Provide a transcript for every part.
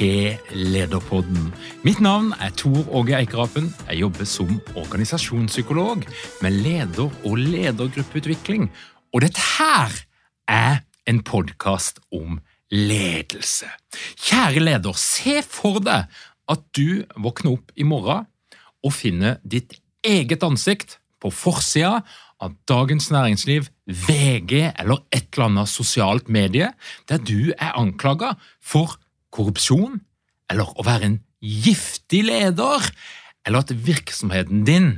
Til Lederpodden. Mitt navn er Tor Åge Eikerapen. Jeg jobber som organisasjonspsykolog med leder- og ledergruppeutvikling. Og dette her er en podkast om ledelse. Kjære leder, se for deg at du våkner opp i morgen og finner ditt eget ansikt på forsida av Dagens Næringsliv, VG eller et eller annet sosialt medie der du er anklaga for korrupsjon, eller å være en giftig leder, eller at virksomheten din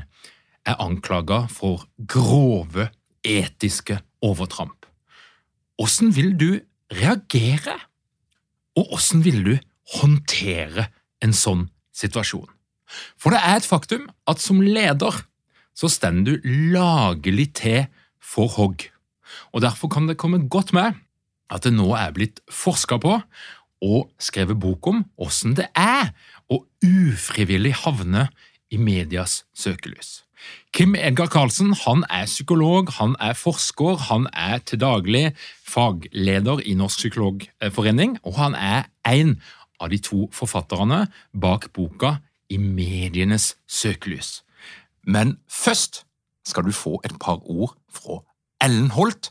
er anklaga for grove etiske overtramp. Hvordan vil du reagere, og hvordan vil du håndtere en sånn situasjon? For det er et faktum at som leder så står du lagelig til for hogg, og derfor kan det komme godt med at det nå er blitt forska på og skrevet bok om åssen det er å ufrivillig havne i medias søkelys. Kim Edgar Karlsen han er psykolog, han er forsker, han er til daglig fagleder i Norsk psykologforening, og han er en av de to forfatterne bak boka I medienes søkelys. Men først skal du få et par ord fra Ellen Holt,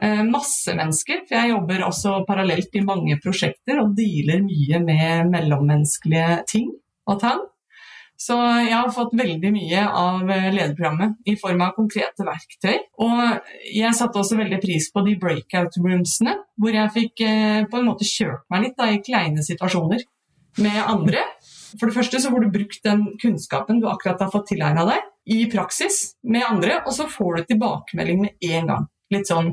Eh, masse mennesker, for jeg jobber også parallelt i mange prosjekter og dealer mye med mellommenneskelige ting og tang. Så jeg har fått veldig mye av lederprogrammet i form av konkrete verktøy. Og jeg satte også veldig pris på de breakout roomsene, hvor jeg fikk eh, på en måte kjørt meg litt da, i kleine situasjoner med andre. For det første så får du brukt den kunnskapen du akkurat har fått tilegna deg, i praksis med andre, og så får du tilbakemelding med en gang. Litt sånn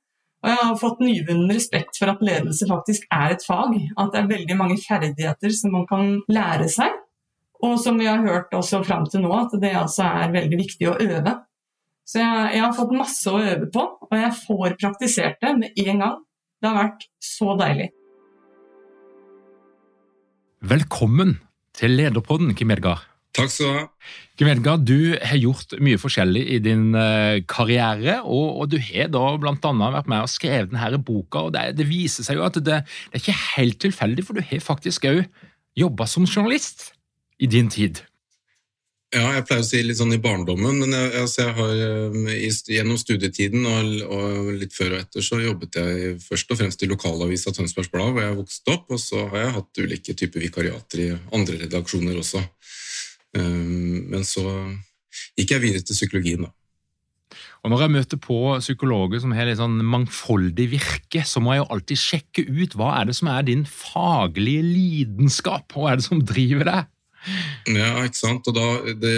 Og jeg har fått nyvunnen respekt for at ledelse faktisk er et fag. At det er veldig mange ferdigheter som man kan lære seg. Og som vi har hørt også fram til nå, at det altså er veldig viktig å øve. Så jeg, jeg, har fått masse å øve på, og jeg får praktisert det med en gang. Det har vært så deilig. Velkommen til Lederpodden, Kim Edgar. Takk skal du ha. Kim Edgar, du har gjort mye forskjellig i din uh, karriere, og, og, du har da annet vært med og skrevet denne boka. og Det, det viser seg jo at det, det, er ikke helt tilfeldig, for du har faktisk òg jobba som journalist i din tid. Ja, jeg pleier å si litt sånn i barndommen, men jeg, altså jeg har, eh, gjennom studietiden og, og, litt før og etter så jobbet jeg først og fremst i lokalavisa Tønsbergs Blad, hvor jeg vokste opp, og så har jeg hatt ulike typer vikariater i andre redaksjoner også. Men så gikk jeg videre til psykologien, da. Og Når jeg møter på psykologer som har litt sånn mangfoldig virke, så må jeg jo alltid sjekke ut hva er det som er din faglige lidenskap, hva er det som driver deg? Ja, ikke sant. Og da det,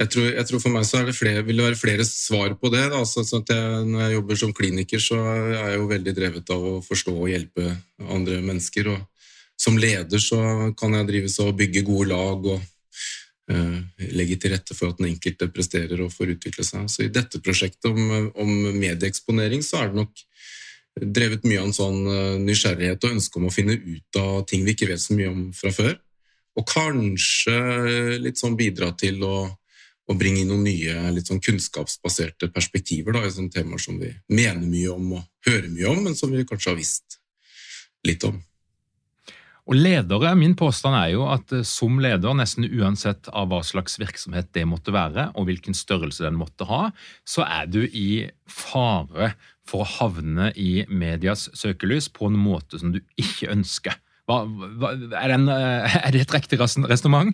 jeg, tror, jeg tror, For meg så det flere, vil det være flere svar på det. Altså, jeg, når jeg jobber som kliniker, så er jeg jo veldig drevet av å forstå og hjelpe andre mennesker. Og som leder så kan jeg drives av å bygge gode lag og uh, legge til rette for at den enkelte presterer og får utvikle seg. Så i dette prosjektet om, om medieeksponering så er det nok drevet mye av en sånn uh, nysgjerrighet og ønske om å finne ut av ting vi ikke vet så mye om fra før. Og kanskje litt sånn bidra til å, å bringe inn noen nye litt sånn kunnskapsbaserte perspektiver da, i sånne temaer som vi mener mye om og hører mye om, men som vi kanskje har visst litt om. Og ledere, Min påstand er jo at eh, som leder, nesten uansett av hva slags virksomhet det måtte være, og hvilken størrelse den måtte ha, så er du i fare for å havne i medias søkelys på en måte som du ikke ønsker. Hva, hva, er, den, eh, er, det et riktig resonnement?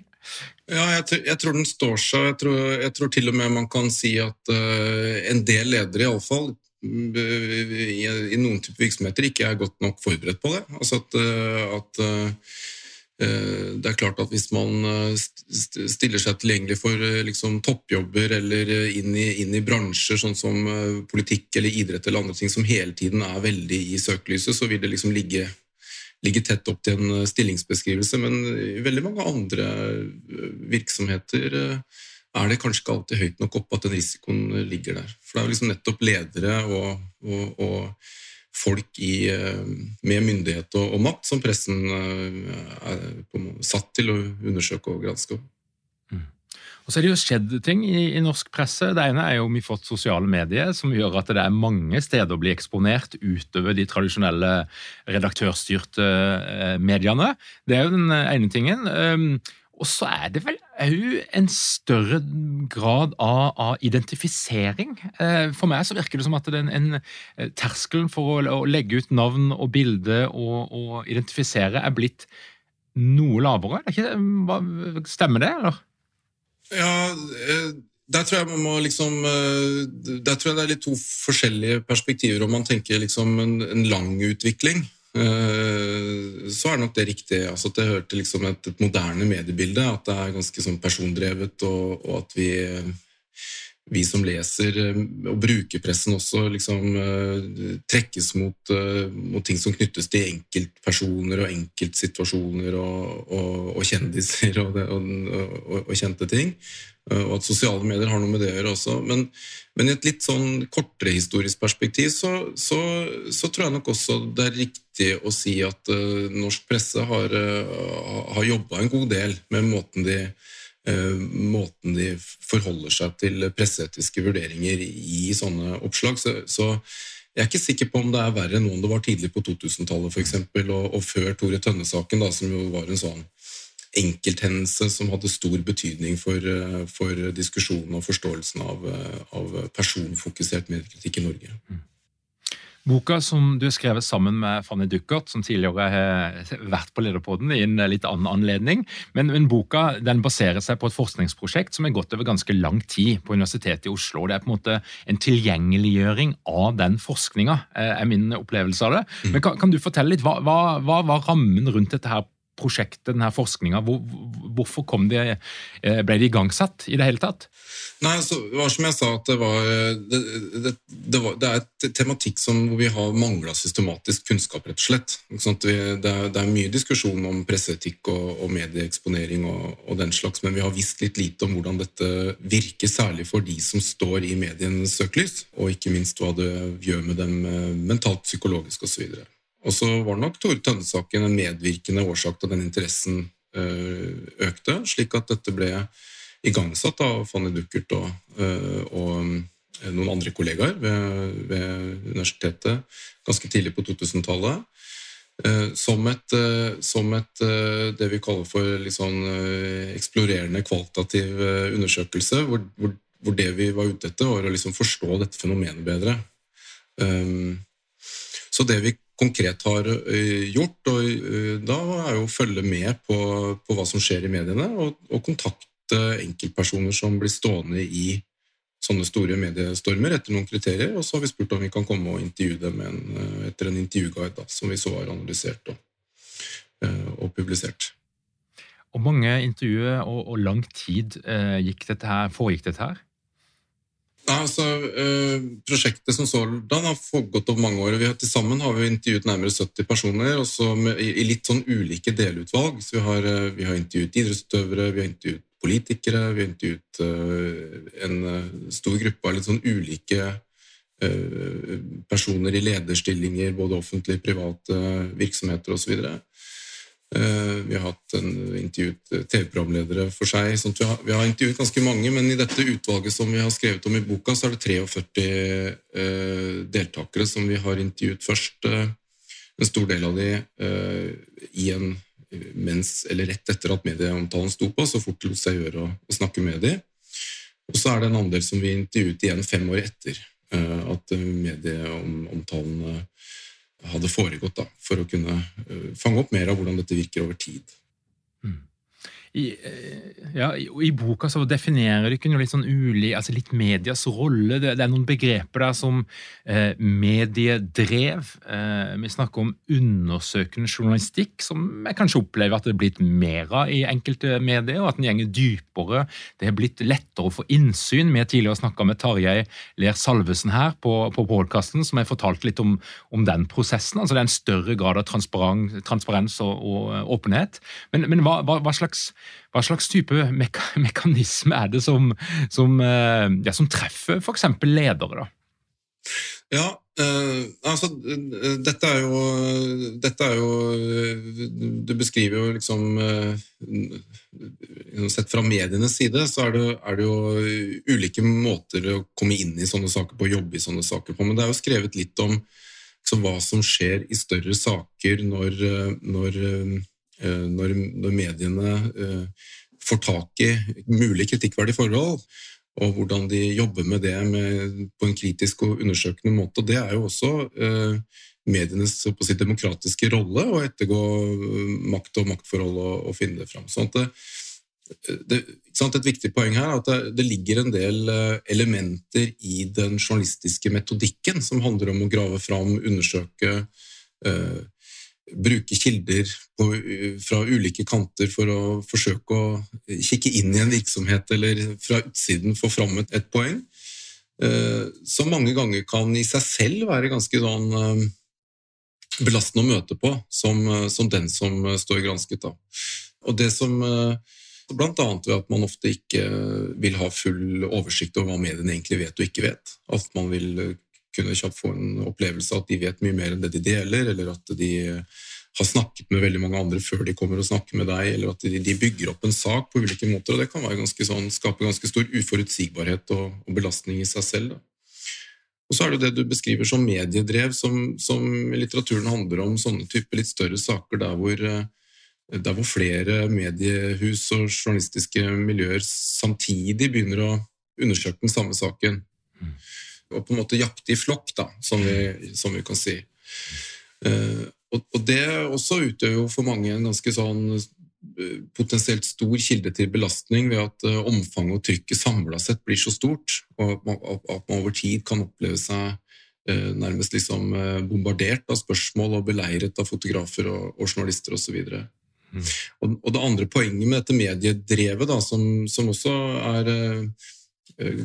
Ja, jeg, jeg, tror den står seg. Jeg tror, jeg tror, til og med man kan si at uh, en del ledere, iallfall, i, i noen typer virksomheter ikke er godt nok forberedt på det. Altså at, uh, at uh, det er klart at Hvis man stiller seg tilgjengelig for liksom, toppjobber eller inn i, inn i, bransjer sånn som politikk eller idrett eller andre ting som hele tiden er veldig i søkelyset, så vil det liksom ligge ligger tett opp til en eh, stillingsbeskrivelse, men i veldig mange andre eh, virksomheter eh, er det kanskje ikke alltid høyt nok opp at den risikoen ligger der. For det er jo liksom nettopp ledere og, og, og folk i, med myndighet og, og, makt som pressen er satt til å undersøke og granske. Og så er det jo skjedd ting i, i, norsk presse. Det ene er jo vi har fått sosiale medier, som gjør at det er mange steder å bli eksponert utover de tradisjonelle redaktørstyrte eh, mediene. Det er jo den ene tingen. Um, og så er det vel òg en større grad av, av, identifisering. Eh, for meg så virker det som at den, en, en terskelen for å, å, legge ut navn og bilde og, og identifisere er blitt noe lavere. Ikke, stemmer det, eller? Ja, eh, der tror jeg man må liksom eh, Der tror jeg det er litt to forskjellige perspektiver. Om man tenker liksom en, en lang utvikling, eh, så er nok det riktig. Altså at det hører til liksom et, et, moderne mediebilde. At det er ganske sånn persondrevet, og, og at vi vi som leser eh, og bruker pressen også, liksom uh, trekkes mot, uh, mot, ting som knyttes til enkeltpersoner og enkeltsituasjoner og, og, og kjendiser og, det, og, kjente ting. Uh, og at sosiale medier har noe med det å gjøre også. Men, men i et litt sånn kortere historisk perspektiv så, så, så, tror jeg nok også det er riktig å si at norsk presse har, har jobba en god del med måten de Eh, måten de forholder seg til presseetiske vurderinger i sånne oppslag. Så, så, jeg er ikke sikker på om det er verre nå enn det var tidlig på 2000-tallet f.eks. Og, og før Tore Tønne-saken, som jo var en sånn enkelthendelse som hadde stor betydning for, eh, for diskusjonen og forståelsen av, eh, av personfokusert mediekritikk i Norge. Boka som du har skrevet sammen med Fanny Duckert, som tidligere har vært på Lederpodden i en litt annen anledning. Men, men boka den baserer seg på et forskningsprosjekt som har gått over ganske lang tid på Universitetet i Oslo. Det er på en måte en tilgjengeliggjøring av den forskninga, eh, er min opplevelse av det. Mm. Men kan, kan du fortelle litt, hva, hva, hva var rammen rundt dette her prosjektet, denne forskninga? Hvor, hvorfor det, de ble det igangsatt i det hele tatt? Nei, altså, det var som jeg sa, at det, var, det, det, det var, er et tematikk som, vi har mangla systematisk kunnskap, rett og slett. Vi, det, er, er, mye diskusjon om presseetikk og, og medieeksponering og, og, den slags, men vi har visst litt lite om hvordan dette virker, særlig for de som står i medienes søkelys, og ikke minst hva det gjør med dem eh, mentalt, psykologisk osv. Og så var nok Tore Tønne-saken en medvirkende årsak til at den interessen eh, økte, slik at dette ble igangsatt av Fanny Duckert og, eh, og, eh, noen andre kollegaer ved, ved, universitetet ganske tidlig på 2000-tallet. Eh, som et, som et, det vi kaller for liksom eksplorerende kvalitativ undersøkelse, hvor, hvor, hvor, det vi var ute etter, var å liksom forstå dette fenomenet bedre. Så det vi konkret har gjort, og da er jo å følge med på, på hva som skjer i mediene, og, og kontakte enkeltpersoner som blir stående i sånne store mediestormer etter noen kriterier, og så har vi spurt om vi kan komme og intervjue dem en, eh, etter en intervjuguide da, som vi så har analysert og, eh, og publisert. Og mange intervjuer og, og lang tid eh, dette her, foregikk dette her? Ja, altså, eh, Prosjektet som sådan har foregått over mange år. og Vi har, til sammen har vi intervjuet nærmere 70 personer også med, i, litt sånn ulike delutvalg. Så vi har, eh, vi har intervjuet idrettsutøvere, vi har intervjuet politikere. Vi har intervjuet uh, en stor gruppe av litt sånn ulike personer i lederstillinger, både offentlige, private virksomheter osv. Vi har hatt en, intervjuet TV-programledere for seg. Sånn vi, har, vi, har, intervjuet ganske mange, men i dette utvalget som vi har skrevet om i boka, så er det 43 deltakere som vi har intervjuet først. En stor del av de i en mens, eller rett etter at medieomtalen sto på, så fort det lot seg gjøre å, å, snakke med dem. Og så er det en andel som vi intervjuet igjen fem år etter eh, at medieomtalen hadde foregått, da, for å kunne uh, fange opp mer av hvordan dette virker over tid. I, eh, ja, i, boka så definerer du ikke noe litt sånn uli, altså litt medias rolle. Det, det, er noen begreper der som eh, mediedrev. Eh, vi snakker om undersøkende journalistikk, som jeg kanskje opplever at det er blitt mer av i enkelte medier, og at den gjenger dypere. Det er blitt lettere å få innsyn. Vi har tidligere snakka med Tarjei Ler Salvesen her på, på podkasten, som har fortalt litt om, om, den prosessen. altså Det er en større grad av transparens og, og åpenhet. Men, men hva, hva, hva slags hva slags type meka mekanisme er det som, som, eh, ja, som treffer f.eks. ledere? Ja, eh, altså dette er, jo, dette er jo Du beskriver jo liksom eh, Sett fra medienes side så er det, er det, jo ulike måter å komme inn i sånne saker på, jobbe i sånne saker på. Men det er jo skrevet litt om liksom, hva som skjer i større saker når, når Eh, når, når mediene eh, får tak i mulig kritikkverdige forhold, og hvordan de jobber med det med, på en kritisk og undersøkende måte. Det er jo også eh, medienes si, demokratiske rolle å ettergå makt og maktforhold og, og finne det fram. Sånn det, det, et viktig poeng her er at det, det, ligger en del elementer i den journalistiske metodikken som handler om å grave fram, undersøke, bruke kilder på, fra ulike kanter for å forsøke å kikke inn i en virksomhet eller fra utsiden få fram et, et poeng, eh, som mange ganger kan i seg selv være ganske sånn eh, belastende å møte på, som, eh, som den som står gransket. Da. Og det som Blant annet ved at man ofte ikke vil ha full oversikt over hva mediene egentlig vet og ikke vet. At man vil kunne kjapt få en opplevelse av at de vet mye mer enn det de deler, eller at de har snakket med veldig mange andre før de kommer og snakker med deg, eller at de, de bygger opp en sak på ulike måter. og Det kan ganske sånn, skape ganske stor uforutsigbarhet og, og, belastning i seg selv. Da. Og så er det det du beskriver som mediedrev, som, som litteraturen handler om sånne type litt større saker der hvor, eh, der hvor flere mediehus og journalistiske miljøer samtidig begynner å undersøke den samme saken. Mm og på en måte jakte i flokk, da, som vi, som vi kan si. Uh, og, og, det også utgjør jo for mange en ganske sånn uh, potensielt stor kilde til belastning ved at uh, omfanget og trykket samla sett blir så stort, og at man, at man, over tid kan oppleve seg nærmest liksom bombardert av spørsmål og beleiret av fotografer og, og journalister osv. Mm. Og, og det andre poenget med dette mediedrevet, da, som, som også er Eh,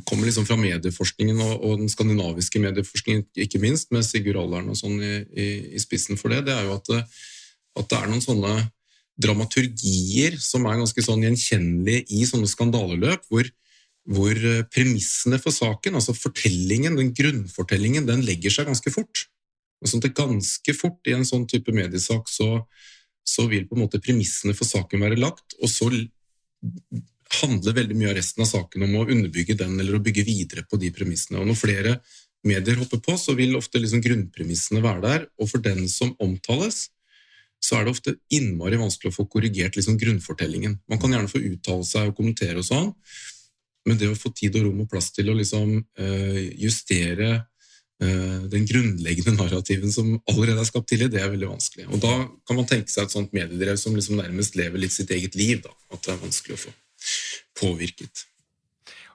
kommer liksom fra medieforskningen og, og, den skandinaviske medieforskningen, ikke minst, med Sigurd Allern og sånn i, i, i, spissen for det, det er jo at det, at det, er noen sånne dramaturgier som er ganske sånn gjenkjennelige i sånne skandaleløp, hvor, hvor eh, premissene for saken, altså fortellingen, den grunnfortellingen, den legger seg ganske fort. Og sånn at Ganske fort i en sånn type mediesak så, så vil på en måte premissene for saken være lagt, og så handler veldig mye av resten av saken om å underbygge den eller å bygge videre på de premissene. Og Når flere medier hopper på, så vil ofte liksom grunnpremissene være der. Og for den som omtales, så er det ofte innmari vanskelig å få korrigert liksom grunnfortellingen. Man kan gjerne få uttale seg og kommentere og sånn, men det å få tid og rom og plass til å liksom øh, justere uh, den grunnleggende narrativen som allerede er skapt tidlig, det er veldig vanskelig. Og da kan man tenke seg et sånt mediedrev som liksom nærmest lever litt sitt eget liv. Da. At det er vanskelig å få påvirket.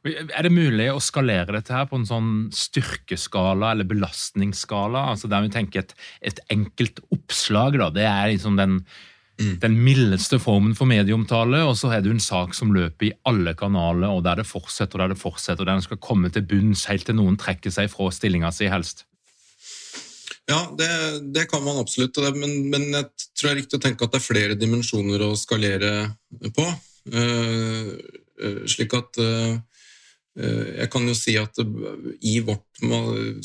Er det mulig å skalere dette her på en sånn styrkeskala eller belastningsskala? altså Der vi tenker et, et enkelt oppslag, da, det er liksom den, mm. den mildeste formen for medieomtale, og så er det jo en sak som løper i alle kanaler, og der det fortsetter og der det fortsetter, og der den skal komme til bunns helt til noen trekker seg fra stillinga si, helst. Ja, det, det, kan man absolutt, men, men, jeg tror det er riktig å tenke at det er flere dimensjoner å skalere på. Uh, uh, slik at Eh, jeg kan jo si at i vårt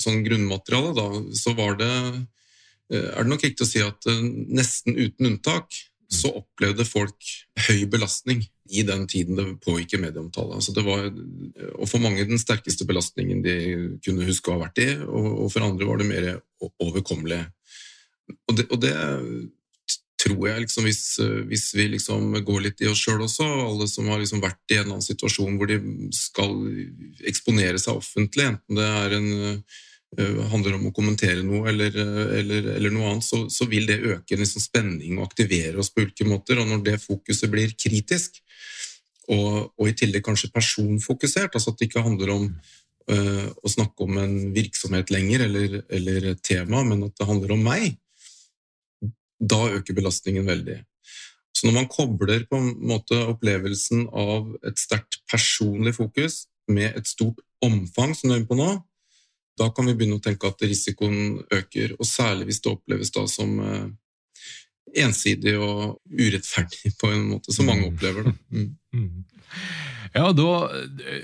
sånn grunnmateriale da, så var det eh, Er det nok riktig å si at eh, nesten uten unntak så opplevde folk høy belastning i den tiden det pågikk i medieomtale. Altså det var, og for mange den sterkeste belastningen de kunne huske å ha vært i, og for andre var det mer overkommelig. Og det, og det tror jeg liksom hvis, eh, hvis, vi liksom går litt i oss sjøl også, alle som har liksom vært i en eller annen situasjon hvor de skal eksponere seg offentlig, enten det en, uh, handler om å kommentere noe eller, eller, eller noe annet, så, så, vil det øke liksom spenning og aktivere oss på ulike måter. Og når det fokuset blir kritisk, og, og i tillegg kanskje personfokusert, altså at det ikke handler om å snakke om en virksomhet lenger eller, eller et tema, men at det handler om meg, da øker belastningen veldig. Så når man kobler på en måte opplevelsen av et sterkt personlig fokus med et stort omfang, som du er inne på nå, da kan vi begynne å tenke at risikoen øker, og særlig hvis det oppleves da som eh, ensidig og urettferdig på en måte, som mange mm. opplever. Da. Mm. Ja, da eh,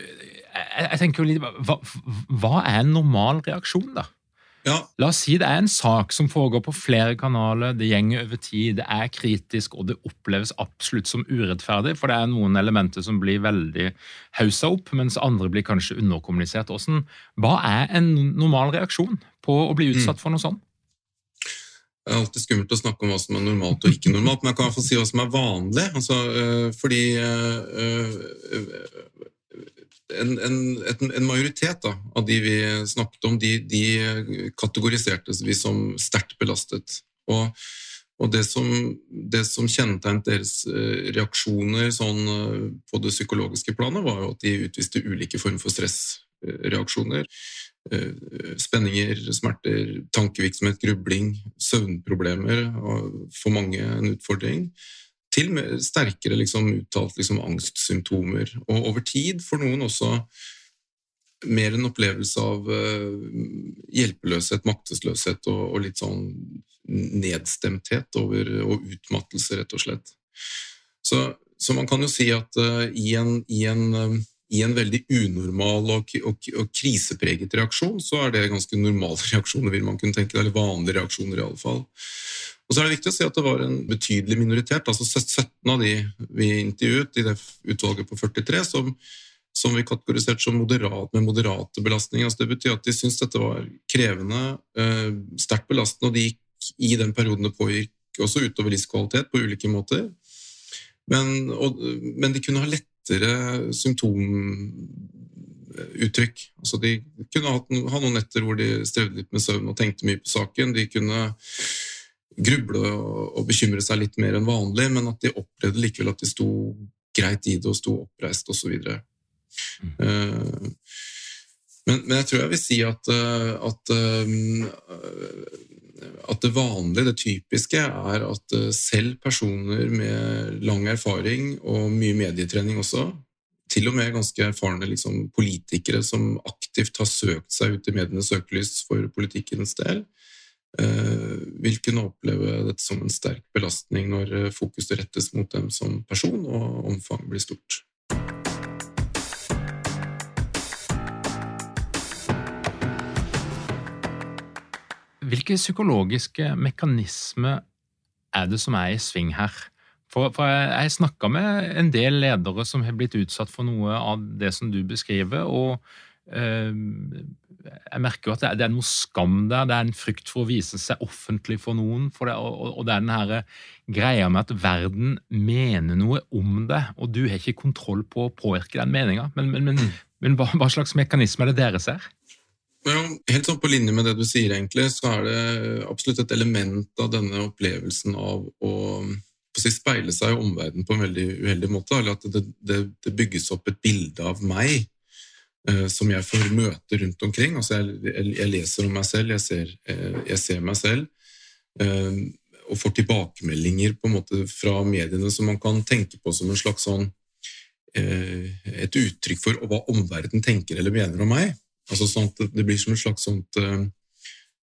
jeg, jeg tenker jo litt, hva, hva er en normal reaksjon, da? Ja. La oss si det er en sak som foregår på flere kanaler, det gjenger over tid, det er kritisk, og det oppleves absolutt som urettferdig, for det er noen elementer som blir veldig haussa opp, mens andre blir kanskje underkommunisert. Hvordan, hva er en normal reaksjon på å bli utsatt mm. for noe sånt? Det er alltid skummelt å snakke om hva som er normalt og ikke normalt, men jeg kan i hvert fall si hva som er vanlig. Altså, øh, fordi øh, øh, en, en, en majoritet da, av de vi snakket om, de, de kategoriserte vi som sterkt belastet. Og, og det, som, som, kjennetegnet deres eh, reaksjoner sånn, eh, på det psykologiske planet, var jo at de utviste ulike former for stressreaksjoner. Eh, spenninger, smerter, tankevirksomhet, grubling, søvnproblemer. For mange en utfordring til sterkere liksom, uttalt liksom, angstsymptomer. Og over tid for noen også mer en opplevelse av uh, hjelpeløshet, maktesløshet og, og, litt sånn nedstemthet over, og utmattelse, rett og slett. Så, så man kan jo si at uh, i, en, i, en, um, i, en, veldig unormal og, og, og, krisepreget reaksjon, så er det ganske normale reaksjoner, vil man kunne tenke, eller vanlige reaksjoner i alle fall. Og så er det viktig å si at det var en betydelig minoritet, altså 17 av de vi intervjuet i det utvalget på 43, som, som vi kategoriserte som moderat, med moderate belastninger. Altså det betyr at de syntes dette var krevende, eh, sterkt belastende, og de gikk i den perioden det pågikk, også utover livskvalitet på ulike måter. Men, og, men de kunne ha lettere symptomuttrykk. Altså de kunne ha, noen netter hvor de strevde litt med søvn og tenkte mye på saken. De kunne gruble og bekymre seg litt mer enn vanlig, men at de opplevde likevel at de sto greit i det og sto oppreist osv. Mm. Uh, men, men, jeg tror jeg vil si at, eh, at, uh, at, det vanlige, det typiske, er at selv personer med lang erfaring og mye medietrening også, til og med ganske erfarne liksom, politikere som aktivt har søkt seg ut i medienes søkelys for politikkens del, Eh, vil kunne oppleve dette som en sterk belastning når eh, fokuset rettes mot dem som person og omfanget blir stort. Hvilke psykologiske mekanismer er det som er i sving her? For, for jeg, jeg snakka med en del ledere som har blitt utsatt for noe av det som du beskriver, og jeg merker jo at det er noe skam der. Det er en frykt for å vise seg offentlig for noen. For det, og, det er den her greia med at verden mener noe om det, og du har ikke kontroll på å påvirke den meninga. Men, men, men, men hva, hva, slags mekanisme er det dere ser? Ja, helt sånn På linje med det du sier, egentlig, så er det absolutt et element av denne opplevelsen av å si, speile seg i omverdenen på en veldig uheldig måte. eller At det, det, det bygges opp et bilde av meg Eh, som jeg får møte rundt omkring. Altså jeg, jeg, jeg, leser om meg selv, jeg ser, eh, jeg ser meg selv. Eh, og får tilbakemeldinger på en måte fra mediene som man kan tenke på som en slags sånn et uttrykk for hva omverdenen tenker eller mener om meg. Altså sånn at Det blir som et slags sånt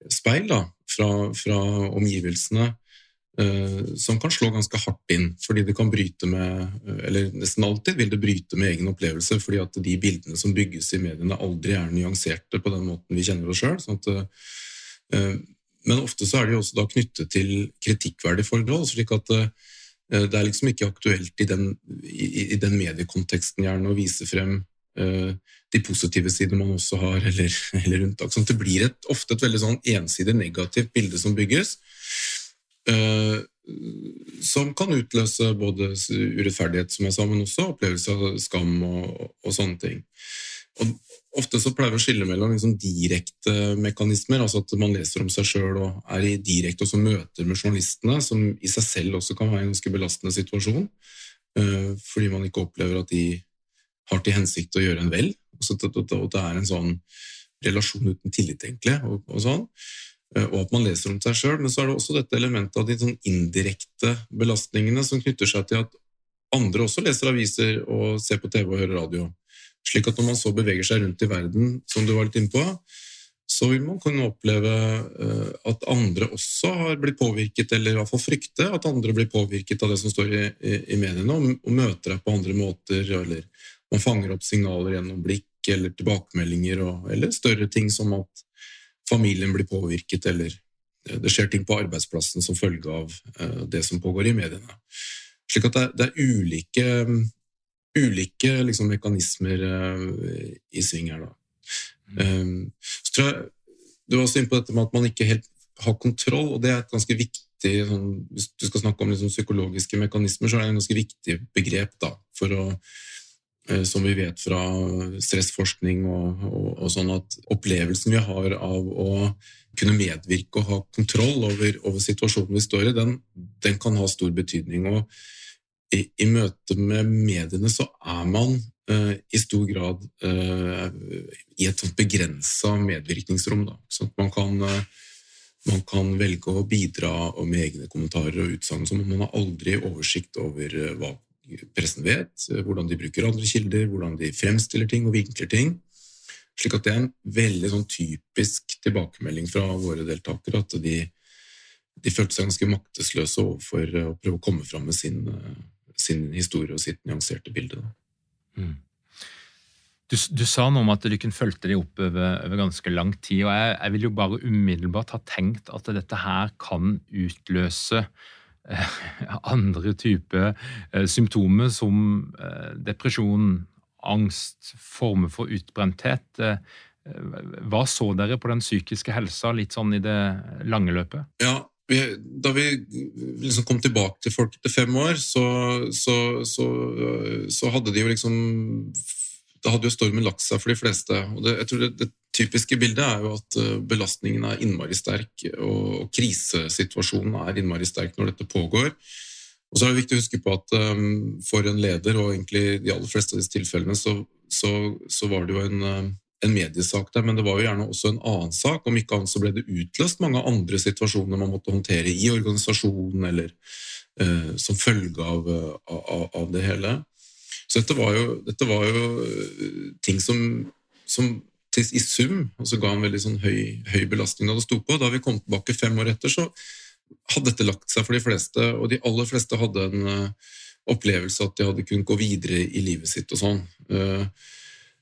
speil da, fra, fra omgivelsene Eh, som kan slå ganske hardt inn, fordi det kan bryte med Eller nesten alltid vil det bryte med egen opplevelse, fordi at de bildene som bygges i mediene, aldri er nyanserte på den måten vi kjenner oss sjøl. Sånn eh, men ofte så er de også da knyttet til kritikkverdige forhold, slik at eh, det er liksom ikke aktuelt i den, i, i den mediekonteksten gjerne å vise frem de positive sidene man også har, eller, eller unntak. Sånn det blir et, ofte et veldig sånn ensidig negativt bilde som bygges. uh, som kan utløse både urettferdighet, som jeg sa, men også opplevelse av skam og, og sånne ting. Og ofte så pleier vi å skille mellom liksom direkte mekanismer, altså at man leser om seg sjøl og er i direkte også møter med journalistene, som i seg selv også kan være en ganske belastende situasjon, uh, fordi man ikke opplever at de har til hensikt å gjøre en vel. Og at, det er en sånn relasjon uten tillit, egentlig. og, og sånn. Eh, og at man leser om seg sjøl. Men så er det også dette elementet av de sånn indirekte belastningene som knytter seg til at andre også leser aviser og ser på TV og hører radio. Slik at når man så beveger seg rundt i verden, som du var litt inne på, så vil man kunne oppleve eh, at andre også har blitt påvirket, eller i hvert fall frykte at andre blir påvirket av det som står i, i, i mediene, og, og, møter deg på andre måter, eller man fanger opp signaler gjennom blikk eller tilbakemeldinger, og, eller større ting som at familien blir påvirket, eller det skjer ting på arbeidsplassen som følge av eh, det som pågår i mediene. Slik at det er, det er ulike, ulike liksom, mekanismer eh, i sving her. Da. Mm. Så tror jeg Du var også inne på dette med at man ikke helt har kontroll, og det er et ganske viktig sånn, Hvis du skal snakke om liksom, psykologiske mekanismer, så er det en ganske viktig begrep da, for å Eh, som vi vet fra stressforskning og, og, og, sånn, at opplevelsen vi har av å kunne medvirke og ha kontroll over, over situasjonen vi står i, den, den, kan ha stor betydning. Og i, i møte med mediene så er man uh, i stor grad uh, i et begrensa medvirkningsrom. Da. Så man kan, uh, man kan velge å bidra med egne kommentarer og utsagn, men man har aldri oversikt over hva pressen vet, hvordan de bruker andre kilder, hvordan de fremstiller ting og vinkler ting. Slik at det er en veldig sånn typisk tilbakemelding fra våre deltakere at de, de følte seg ganske maktesløse overfor å prøve å komme fram med sin, sin historie og sitt nyanserte bilde. Mm. Du, du, sa noe om at du kunne fulgte dem opp over, over, ganske lang tid. og jeg, jeg vil jo bare umiddelbart ha tenkt at dette her kan utløse andre typer eh, symptomer som eh, depresjon, angst, former for utbrenthet. Eh, hva så dere på den psykiske helsa litt sånn i det lange løpet? Ja, vi, da vi liksom kom tilbake til folk etter fem år, så, så, så, så hadde de jo liksom Da hadde jo stormen lagt seg for de fleste. og det, jeg tror det, det typiske bildet er jo at eh, belastningen er innmari sterk, og krisesituasjonen er innmari sterk når dette pågår. Og så er det viktig å huske på at um, for en leder, og egentlig de aller fleste av disse tilfellene, så, så, så var det jo en, eh, en, mediesak der, men det var jo gjerne også en annen sak. Om ikke annet så ble det utløst mange andre situasjoner man måtte håndtere i organisasjonen, eller eh, som følge av, av, av, det hele. Så dette var jo, dette var jo ting som, som til, i sum og så ga en veldig sånn høy, høy, belastning da det sto på. Da vi kom tilbake fem år etter, så hadde dette lagt seg for de fleste, og de aller fleste hadde en uh, opplevelse at de hadde kunnet gå videre i livet sitt og sånn. Uh,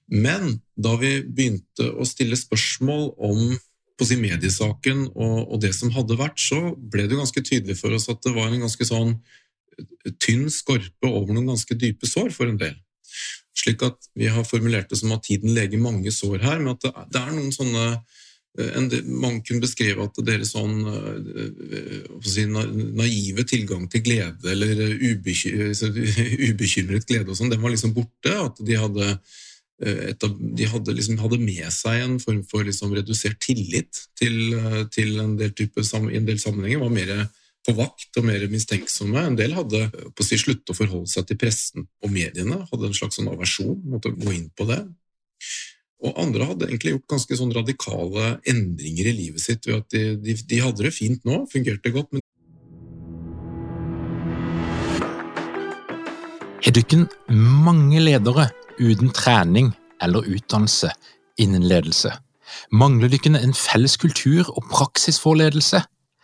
men da vi begynte å stille spørsmål om på si mediesaken og, og, det som hadde vært, så ble det ganske tydelig for oss at det var en ganske sånn tynn skorpe over noen ganske dype sår for en del. Slik at vi har formulert det som at tiden leger mange sår her, men at det, er noen sånne eh, Man kunne beskrive at deres sånn si, naive tilgang til glede, eller ubekymret glede, og sånn, den var liksom borte. At de hadde Eh, av, de hadde, liksom, hadde, med seg en form for liksom redusert tillit til, eh, til en del type, i en del sammenhenger. var mer på vakt og mer mistenksomme. En del hadde på å si, sluttet å forholde seg til pressen og mediene. Hadde en slags sånn aversjon, måtte gå inn på det. Og andre hadde egentlig gjort ganske sånn radikale endringer i livet sitt ved at de, de, de hadde det fint nå, fungerte godt. men Har dere mange ledere uten trening eller utdannelse innen ledelse? Mangler dere en felles kultur og praksis for ledelse?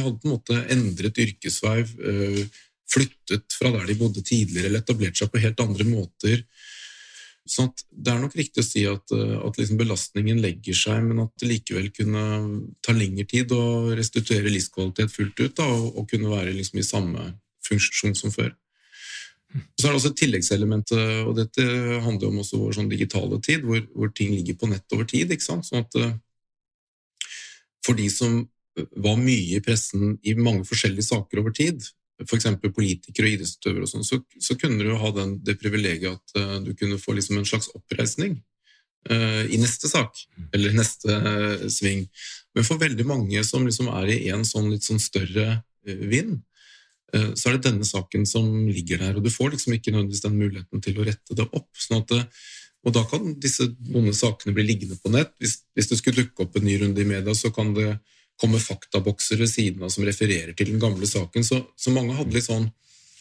De hadde på en måte endret yrkesvei, eh, flyttet fra der de bodde tidligere, eller etablert seg på helt andre måter. Sånn det er nok riktig å si at, eh, at liksom belastningen legger seg, men at det likevel kunne ta lengre tid å restituere livskvalitet fullt ut da, og, og, kunne være liksom i samme funksjon som før. Så er det også et tilleggselement, og dette handler om også vår sånn digitale tid, hvor, hvor, ting ligger på nett over tid. ikke sant? Sånn at eh, For de som var mye i pressen i mange forskjellige saker over tid, f.eks. politikere og idrettsutøvere, og sånn, så, så, kunne du ha den, det privilegiet at uh, du kunne få liksom en slags oppreisning uh, i neste sak, eller neste uh, sving. Men for veldig mange som liksom er i en sånn litt sånn større vind, så er det denne saken som ligger der. Og du får liksom ikke nødvendigvis den muligheten til å rette det opp. sånn at og da kan disse vonde sakene bli liggende på nett. Hvis, hvis det skulle dukke opp en ny runde i media, så kan det kommer faktabokser ved siden av som refererer til den gamle saken. Så, så, mange hadde litt sånn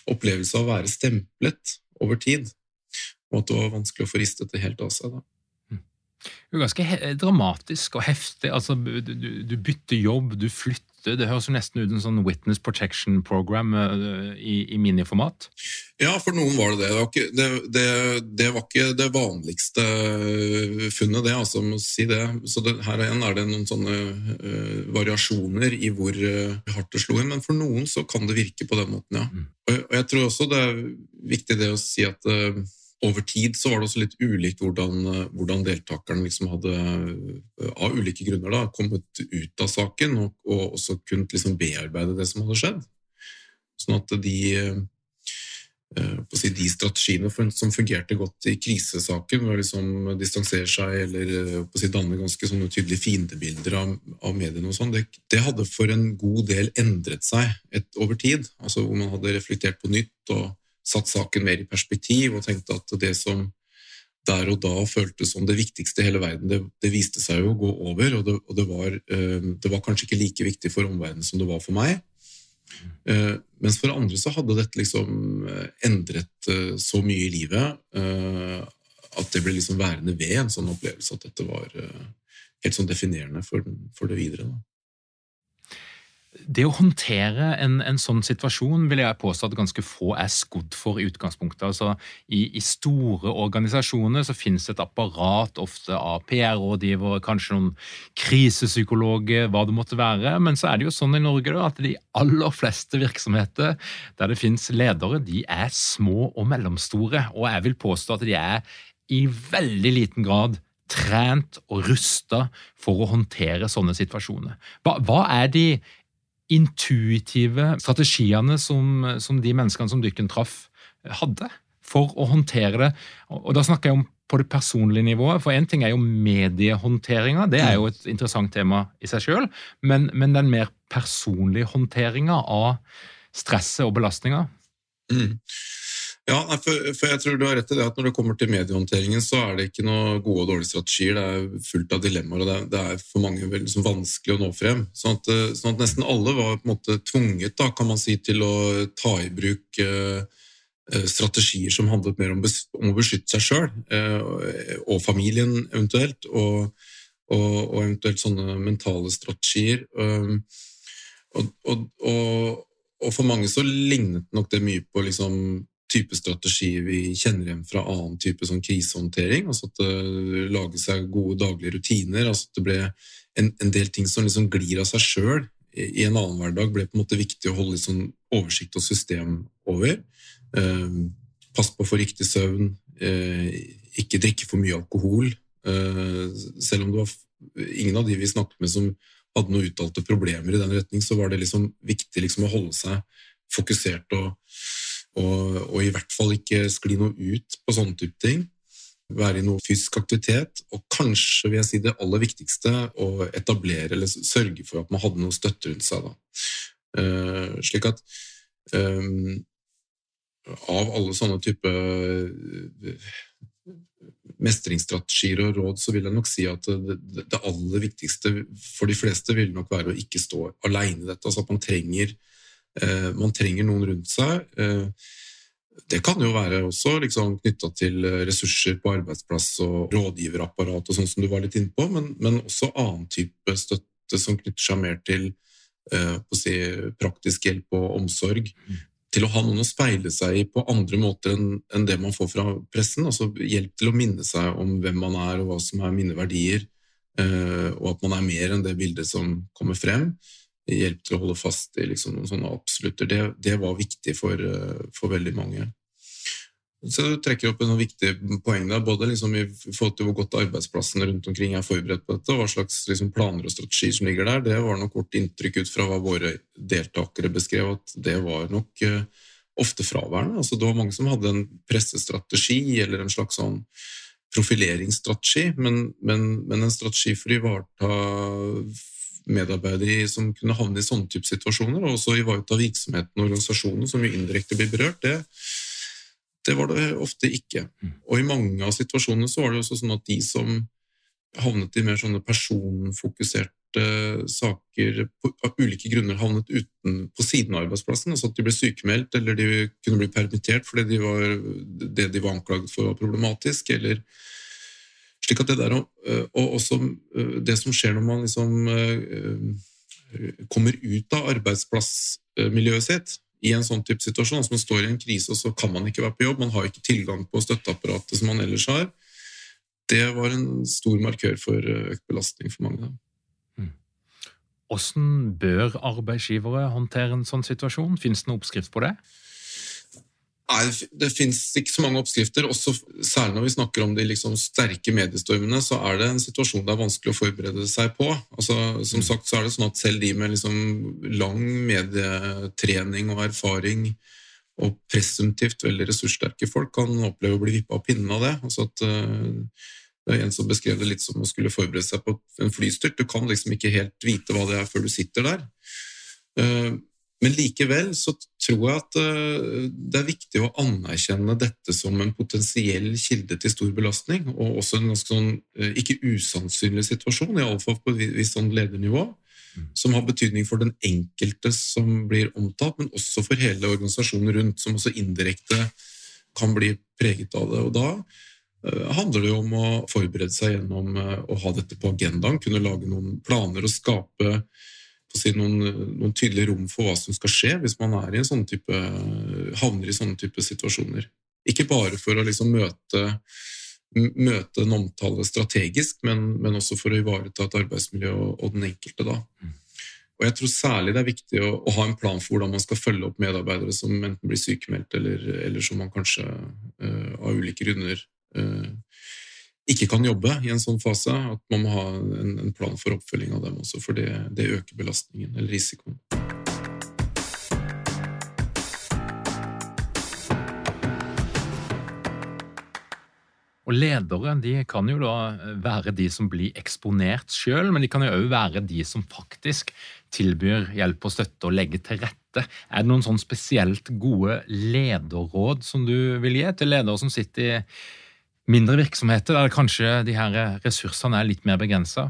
opplevelse av å være stemplet over tid, og at det var vanskelig å få ristet det helt av seg. da. Mm. Det er ganske dramatisk og heftig. Altså, du, du, bytter jobb, du flytter det høres jo nesten ut som en sånn Witness Protection Program uh, i, i, miniformat? Ja, for noen var det det. Det var ikke det, det, det, var ikke det vanligste funnet, det, altså, må si det. Så her igjen er det noen sånne uh, variasjoner i hvor uh, hardt det slo inn. Men for noen så kan det virke på den måten, ja. Mm. Og, og, jeg tror også det er viktig det å si at over tid så var det også litt ulikt hvordan, hvordan deltakerne liksom hadde, eh, av ulike grunner, da, kommet ut av saken og, og også kunnet liksom bearbeide det som hadde skjedd. Sånn at de, eh, si, de strategiene som fungerte godt i krisesaken, med å liksom distansere seg eller eh, si, danne ganske tydelige fiendebilder av, av mediene, og sånn, det, det, hadde for en god del endret seg et, over tid. altså Hvor man hadde reflektert på nytt og satt saken mer i perspektiv og tenkte at det som der og da føltes som det viktigste i hele verden, det, det viste seg jo å gå over. Og, det, og det, var, uh, det, var, kanskje ikke like viktig for omverdenen som det var for meg. Uh, mens for andre så hadde dette liksom eh, endret så mye i livet at det ble liksom værende ved en sånn opplevelse at dette var helt sånn definerende for, for det videre. Da det å håndtere en, en, sånn situasjon vil jeg påstå at ganske få er skodd for i utgangspunktet. Altså, i, i, store organisasjoner så finnes et apparat, ofte av PR-rådgivere, kanskje noen krisepsykologer, hva det måtte være. Men så er det jo sånn i Norge da, at de aller fleste virksomheter der det finnes ledere, de er små og mellomstore. Og jeg vil påstå at de er i veldig liten grad trent og rusta for å håndtere sånne situasjoner. Hva, hva er de intuitive strategiene som, som de menneskene som dykken traff, hadde for å håndtere det. Og Da snakker jeg om på det personlige nivået. For én ting er jo mediehåndteringa, det er jo et interessant tema i seg sjøl. Men, men, den mer personlige håndteringa av stresset og belastninga. Mm. Ja, for, for, jeg tror du har rett i det at når det kommer til mediehåndteringen, så er det ikke noe gode og dårlige strategier. Det er fullt av dilemmaer, og det er, det er for mange veldig liksom, vanskelig å nå frem. Sånn at, eh, sånn at, nesten alle var på en måte tvunget da, kan man si, til å ta i bruk eh, eh strategier som handlet mer om, om å beskytte seg sjøl eh, og familien eventuelt, og, og, og, eventuelt sånne mentale strategier. Um, og, og, for mange så lignet nok det mye på liksom type strategier vi kjenner igjen fra annen type sånn krisehåndtering. altså At det lager seg gode daglige rutiner. altså At det ble en, en del ting som liksom glir av seg sjøl i en annen hverdag, ble på en måte viktig å holde litt sånn oversikt og system over. Eh, pass på å få riktig søvn. Eh, ikke drikke for mye alkohol. Eh, selv om det var ingen av de vi snakket med som hadde noen uttalte problemer i den retning, så var det liksom viktig liksom å holde seg fokusert og og, og, i hvert fall ikke skli noe ut på sånne type ting. Være i noe fysisk aktivitet, og kanskje vil jeg si det aller viktigste, å etablere eller sørge for at man hadde noe støtte rundt seg. Uh, slik at um, av alle sånne type uh, mestringsstrategier og råd, så vil jeg nok si at det, det, aller viktigste for de fleste vil nok være å ikke stå alene i dette. Altså at man trenger Eh, man trenger noen rundt seg. Eh, det kan jo være også liksom, knytta til ressurser på arbeidsplass og rådgiverapparat, og sånn som du var litt inne på, men, men, også annen type støtte som knytter seg mer til eh, si, praktisk hjelp og omsorg. Mm. Til å ha noen å speile seg i på andre måter enn, enn det man får fra pressen. altså Hjelp til å minne seg om hvem man er og hva som er mine verdier, eh, og at man er mer enn det bildet som kommer frem hjelp til å holde fast i liksom noen sånne absolutter. Det, det var viktig for, eh, for, veldig mange. Så du trekker opp noen viktige poeng der, både liksom i forhold til hvor godt arbeidsplassene rundt omkring er forberedt på dette, og hva slags liksom planer og strategier som ligger der. Det var nok vårt inntrykk ut fra hva våre deltakere beskrev, at det var nok uh, ofte fraværende. Altså, det var mange som hadde en pressestrategi eller en slags sånn profileringsstrategi, men, men, men en strategi for å ivareta medarbeidere som kunne havne i sånne type situasjoner, og også ivareta virksomheten og organisasjonen, som jo indirekte blir berørt, det, det, var det ofte ikke. Mm. Og i mange av situasjonene så var det også sånn at de som havnet i mer sånne personfokuserte saker på, av ulike grunner havnet uten, på siden av arbeidsplassen. altså At de ble sykemeldt eller de kunne bli permittert fordi de var, det de var anklaget for, var problematisk. eller slik at det der, eh, og også eh, det som skjer når man liksom eh, kommer ut av arbeidsplassmiljøet sitt i en sånn type situasjon, altså man står i en krise og så kan man ikke være på jobb, man har ikke tilgang på støtteapparatet som man ellers har, det var en stor markør for økt belastning for mange. Mm. Hvordan bør arbeidsgivere håndtere en sånn situasjon? Finnes det noen oppskrift på det? Nei, Det finnes ikke så mange oppskrifter. også Særlig når vi snakker om de liksom sterke mediestormene, så er det en situasjon det er vanskelig å forberede seg på. Altså, som sagt så er det sånn at Selv de med liksom lang medietrening og erfaring og presumptivt veldig ressurssterke folk kan oppleve å bli vippa av pinnen av det. Altså at uh, det er En som beskrev det litt som å skulle forberede seg på en flystyrt. Du kan liksom ikke helt vite hva det er før du sitter der. Uh, men likevel så tror jeg at eh, det er viktig å anerkjenne dette som en potensiell kilde til stor belastning, og også en ganske sånn eh, ikke usannsynlig situasjon, iallfall på et visst sånn ledernivå, mm. som har betydning for den enkelte som blir omtalt, men også for hele organisasjonen rundt, som også indirekte kan bli preget av det. Og da eh, handler det jo om å forberede seg gjennom å ha dette på agendaen, kunne lage noen planer og skape si, noen, noen, tydelige rom for hva som skal skje hvis man er i en sånn type, havner i sånne type situasjoner. Ikke bare for å liksom møte, møte en omtale strategisk, men, men, også for å ivareta et arbeidsmiljø og, og den enkelte. da. Og jeg tror særlig det er viktig å, å, ha en plan for hvordan man skal følge opp medarbeidere som enten blir sykemeldt, eller, eller som man kanskje uh, av ulike grunner uh, ikke kan jobbe i en sånn fase, at man må ha en, en plan for oppfølging av dem også, for det, det øker belastningen eller risikoen. Og ledere de kan jo da være de som blir eksponert sjøl, men de kan jo òg være de som faktisk tilbyr hjelp og støtte og legger til rette. Er det noen sånn spesielt gode lederråd som du vil gi til ledere som sitter i mindre virksomheter, der kanskje de her ressursene er litt mer begrensa?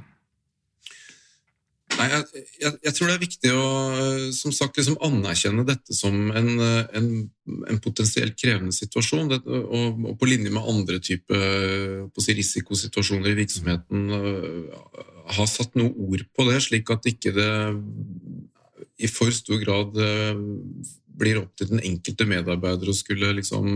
Nei, jeg, jeg, jeg, tror det er viktig å som sagt, liksom anerkjenne dette som en, en, en potensielt krevende situasjon. Det, og, og, på linje med andre typer si, risikosituasjoner i virksomheten ha satt noe ord på det, slik at ikke det i for stor grad blir opp til den enkelte medarbeider å skulle liksom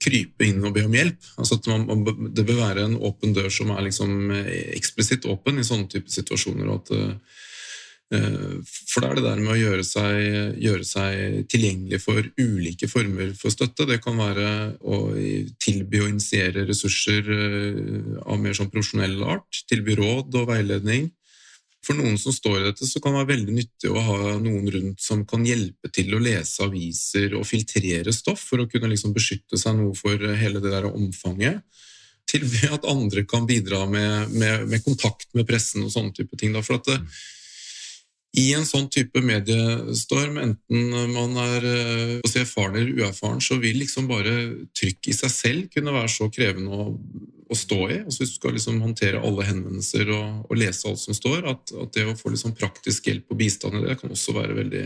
krype inn og be om hjelp. Altså man, det bør være en åpen dør som er liksom eh, eksplisitt åpen i sånne type situasjoner. At, uh, for det er det der med å gjøre seg, gjøre seg, tilgjengelig for ulike former for støtte. Det kan være å tilby og initiere ressurser av mer sånn profesjonell art. Tilby råd og veiledning. For noen som står i dette, så kan det være veldig nyttig å ha noen rundt som kan hjelpe til å lese aviser og filtrere stoff, for å kunne liksom beskytte seg noe for hele det der omfanget. Tilby at andre kan bidra med, med, med, kontakt med pressen og sånne type ting. Da. For at det, i en sånn type mediestorm, enten man er eh, si, erfaren eller uerfaren, så vil liksom bare trykk i seg selv kunne være så krevende å, å stå i. Altså Hvis du skal liksom håndtere alle henvendelser og, og lese alt som står, at, at det å få liksom praktisk hjelp og bistand i det kan også være veldig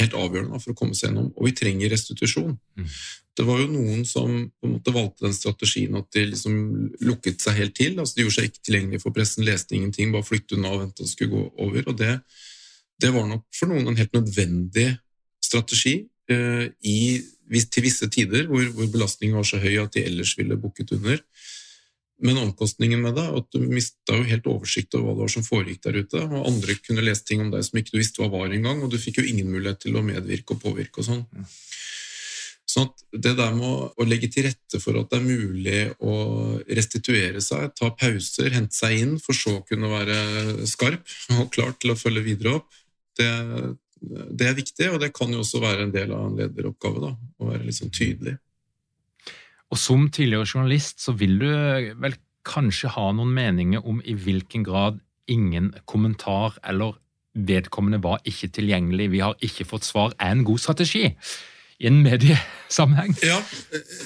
helt avgjørende for å komme seg gjennom. Og vi trenger restitusjon. Mm. Det var jo noen som på en måte valgte den strategien at de liksom lukket seg helt til. altså De gjorde seg ikke tilgjengelig for pressen, leste ingenting, bare flyttet unna og ventet at det skulle gå over. og det, det, var nok for noen en helt nødvendig strategi eh, i, til visse tider hvor, hvor belastningen var så høy at de ellers ville bukket under. Men omkostningen med det at du mista jo helt oversikt over hva det var som foregikk der ute. Og andre kunne lese ting om deg som ikke du visste hva var engang, og du fikk jo ingen mulighet til å medvirke og påvirke og sånn. Sånn at det der med å legge til rette for at det er mulig å restituere seg, ta pauser, hente seg inn, for så å kunne være skarp og klar til å følge videre opp, det, det er viktig, og det kan jo også være en del av en lederoppgave. da, Å være litt sånn tydelig. Og som tidligere journalist så vil du vel kanskje ha noen meninger om i hvilken grad ingen kommentar eller vedkommende var ikke tilgjengelig, vi har ikke fått svar, er en god strategi i en mediesammenheng? Ja,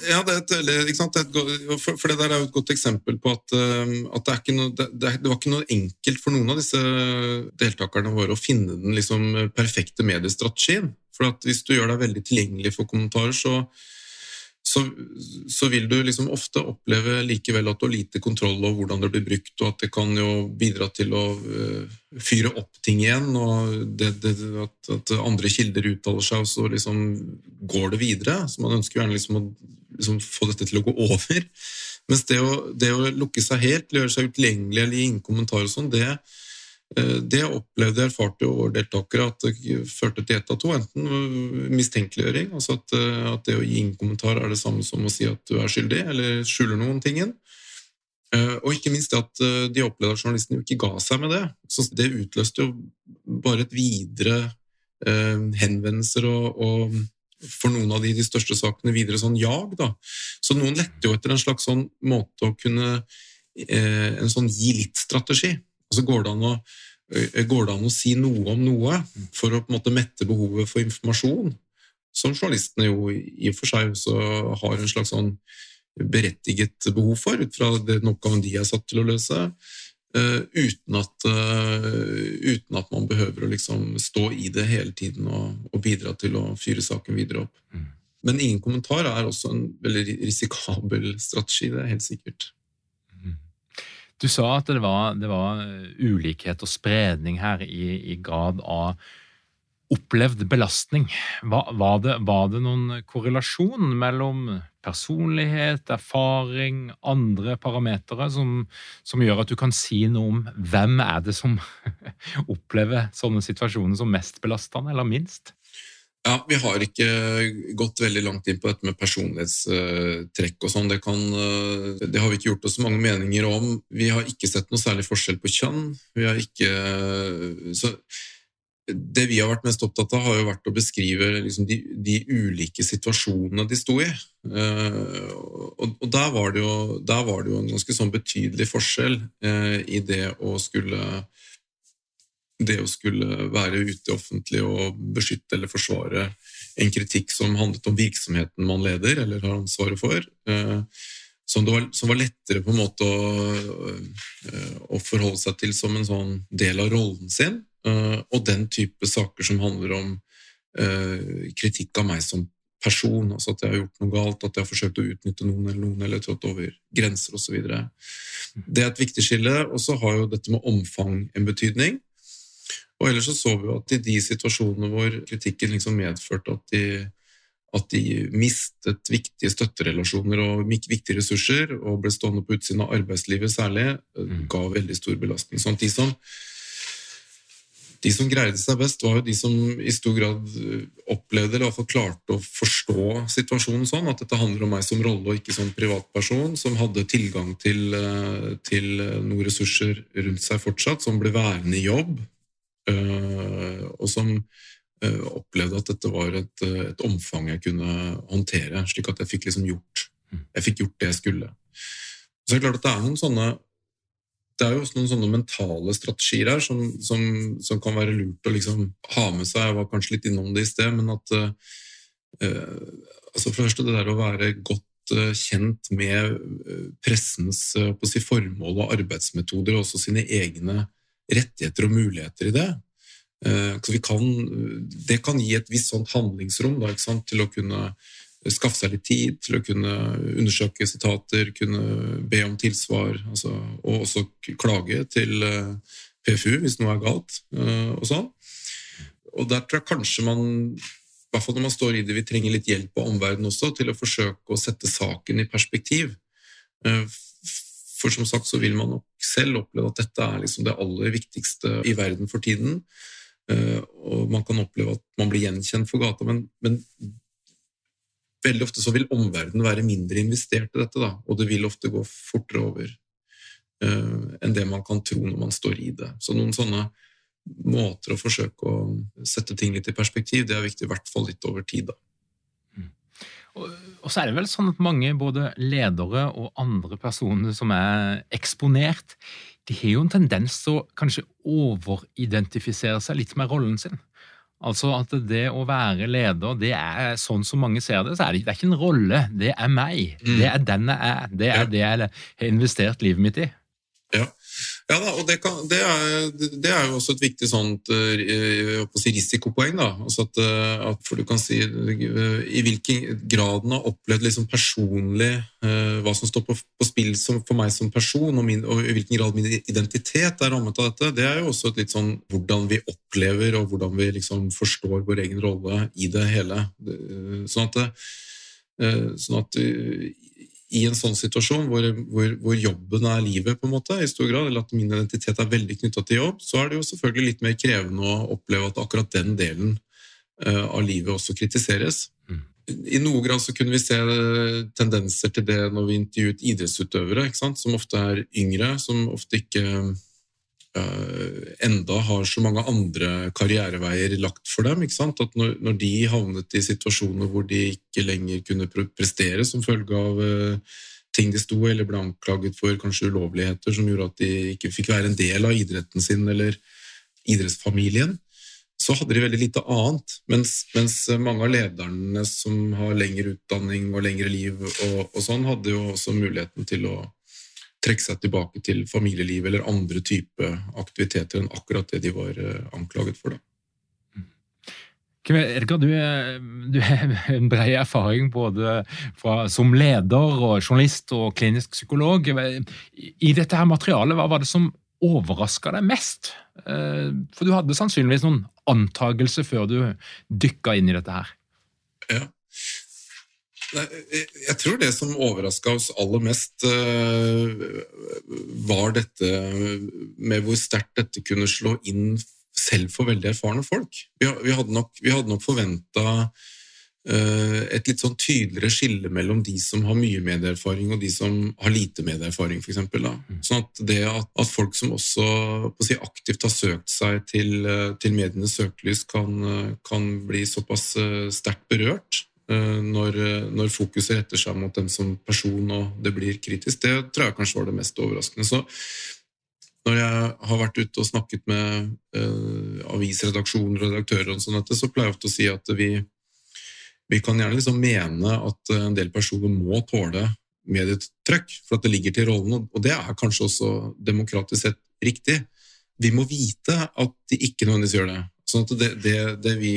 ja det, et, for, for, det der er jo et godt eksempel på at, um, at det, noe, det, det, var ikke noe enkelt for noen av disse deltakerne våre å finne den liksom, perfekte mediestrategien. For hvis du gjør deg veldig tilgjengelig for kommentarer, så så, så, vil du liksom ofte oppleve likevel at du har lite kontroll over hvordan det blir brukt, og at det kan jo bidra til å uh, fyre opp ting igjen, og det, det, at, at, andre kilder uttaler seg, og så liksom går det videre. Så man ønsker gjerne liksom å liksom få dette til å gå over. Mens det å, det å lukke seg helt, gjøre seg utilgjengelig eller gi ingen kommentar og sånn, det, Eh, det opplevde jeg erfarte jo deltakere at det førte til ett av to. Enten mistenkeliggjøring, altså at, eh, at, det å gi ingen kommentar er det samme som å si at du er skyldig, eller skjuler noen tingen. Eh, og ikke minst det at de opplevde at journalisten jo ikke ga seg med det. Så det utløste jo bare et videre henvendelser og, og for noen av de, de, største sakene videre sånn jag. da. Så noen lette jo etter en slags sånn måte å kunne En sånn gi litt-strategi. Altså går det, å, eh, går det, an å, si noe om noe for å på en måte mette behovet for informasjon? Som journalistene jo i og for seg også har en slags sånn berettiget behov for, ut fra den oppgaven de er satt til å løse. Uh, uten, at, uh, uten, at, man behøver å liksom stå i det hele tiden og, og, bidra til å fyre saken videre opp. Mm. Men ingen kommentar er også en veldig risikabel strategi, det er helt sikkert. Du sa at det var, det var eh, ulikhet og spredning her i, i grad av opplevd belastning. Var, var, det, var, det, noen korrelasjon mellom personlighet, erfaring, andre parametere som, som, gjør at du kan si noe om hvem er det som opplever sånne situasjoner som mest belastende, eller minst? Ja, Vi har ikke gått veldig langt inn på dette med personlighetstrekk og sånn. Det, eh, det, har vi ikke gjort oss mange meninger om. Vi har ikke sett noe særlig forskjell på kjønn. Vi har ikke så det vi har vært mest opptatt av, har jo vært å beskrive liksom, de, de, ulike situasjonene de sto i. Uh, og, der, var jo, der, var det jo, en ganske sånn betydelig forskjell i det å skulle det å skulle være ute offentlig og beskytte eller forsvare en kritikk som handlet om virksomheten man leder eller har ansvaret for. Uh, som, var, som, var, lettere på en måte å, å forholde seg til som en sånn del av rollen sin. Eh, og den type saker som handler om eh, kritikk av meg som person, altså at jeg har gjort noe galt, at jeg har forsøkt å utnytte noen eller noen eller trådt over grenser osv. Det er et viktig skille. Og så har jo dette med omfang en betydning. Og ellers så så vi jo at i de situasjonene hvor kritikken liksom medførte at de, at de mistet viktige støtterelasjoner og viktige ressurser, og ble stående på utsiden av arbeidslivet særlig, mm. ga veldig stor belastning. Sånn de som de som greide seg best, var jo de som i stor grad eh, opplevde, eller iallfall klarte å forstå situasjonen sånn, at dette handler om meg som rolle og ikke som privatperson, som hadde tilgang til, eh, til noen ressurser rundt seg fortsatt, som ble værende i jobb, eh, og som opplevde at dette var et, et omfang jeg kunne håndtere, slik at jeg fikk liksom gjort, jeg fikk gjort det jeg skulle. Så det er klart at det er noen sånne det er jo også noen sånne mentale strategier her som, som, som kan være lurt å liksom ha med seg. Jeg var kanskje litt innom det i sted, men at uh, altså For det første, det der å være godt uh, kjent med pressens uh, si, formål og arbeidsmetoder, og også sine egne rettigheter og muligheter i det. Kan, det kan gi et visst sånt handlingsrom da, til å kunne skaffe seg litt tid til å kunne undersøke sitater, kunne be om tilsvar, altså, og også klage til eh, PFU hvis noe er galt. Eh, og sånn. Og der tror jeg kanskje man, i hvert fall når man står i det, vi trenger litt hjelp av omverdenen også, til å forsøke å sette saken i perspektiv. Eh, for som sagt så vil man nok selv oppleve at dette er liksom det aller viktigste i verden for tiden. Og man kan oppleve at man blir gjenkjent for gata, men, men veldig ofte så vil omverdenen være mindre investert i dette, da, og det vil ofte gå fortere over uh, enn det man kan tro når man står i det. Så noen sånne måter å forsøke å sette ting litt i perspektiv, det er viktig, i hvert fall litt over tid. da. Mm. Og så er det vel sånn at mange, både ledere og andre personer som er eksponert, de har jo en tendens til å kanskje overidentifisere seg litt med rollen sin. Altså at det å være leder, det er sånn som mange ser det, så er det, det er ikke en rolle. Det er meg. Mm. Det er den jeg er. Det er det jeg har investert livet mitt i. Ja. Ja, da, og det, kan, det, er, det, er, jo også et viktig sånt, uh, si risikopoeng. da, altså at, uh, at, For du kan si uh, i hvilken grad den har opplevd liksom personlig hva som står på, på spill som, for meg som person, og, min, og, i hvilken grad min identitet er rammet av dette, det er jo også et litt sånn hvordan vi opplever og hvordan vi liksom forstår vår egen rolle i det hele. Sånn at, sånn at i en sånn situasjon hvor, hvor, hvor, jobben er livet, på en måte, i stor grad, eller at min identitet er veldig knytta til jobb, så er det jo selvfølgelig litt mer krevende å oppleve at akkurat den delen uh, av livet også kritiseres. Mm. I noe grad så kunne vi se tendenser til det når vi intervjuet idrettsutøvere, som ofte er yngre, som ofte ikke enda har så mange andre karriereveier lagt for dem. At når, når, de havnet i situasjoner hvor de ikke lenger kunne prestere som følge av uh, ting de sto eller ble anklaget for kanskje ulovligheter som gjorde at de ikke fikk være en del av idretten sin eller idrettsfamilien, så hadde de veldig lite annet. Mens, mens mange av lederne som har lengre utdanning og lengre liv, og, og sånn, hadde jo også muligheten til å trekke seg tilbake til familieliv eller andre type aktiviteter enn akkurat det de var eh, anklaget for. da. Edgar, du, du har en bred erfaring både fra, som leder og journalist og klinisk psykolog. I dette her materialet, hva var det som overraska deg mest? Eh, for du hadde sannsynligvis noen antakelser før du dykka inn i dette her. Ja. Jeg tror det som overraska oss aller mest, eh, var dette med hvor sterkt dette kunne slå inn selv for veldig erfarne folk. Vi hadde nok, vi nok forventa eh, et litt sånn tydeligere skille mellom de som har mye medieerfaring og de som har lite medieerfaring, f.eks. Mm. Sånn at det at, at, folk som også si, aktivt har søkt seg til, eh, til medienes søkelys, kan, kan, bli såpass sterkt berørt når, når, fokuset retter seg mot dem som person og det blir kritisk, det tror jeg kanskje var det mest overraskende. Så når jeg har vært ute og snakket med uh, avisredaksjoner og redaktører, og sånt, så pleier jeg ofte å si at vi, vi kan gjerne liksom mene at en del personer må tåle medietrykk, for at det ligger til rollen, og det er kanskje også demokratisk sett riktig. Vi må vite at de ikke nødvendigvis gjør det. Sånn at det, det, det vi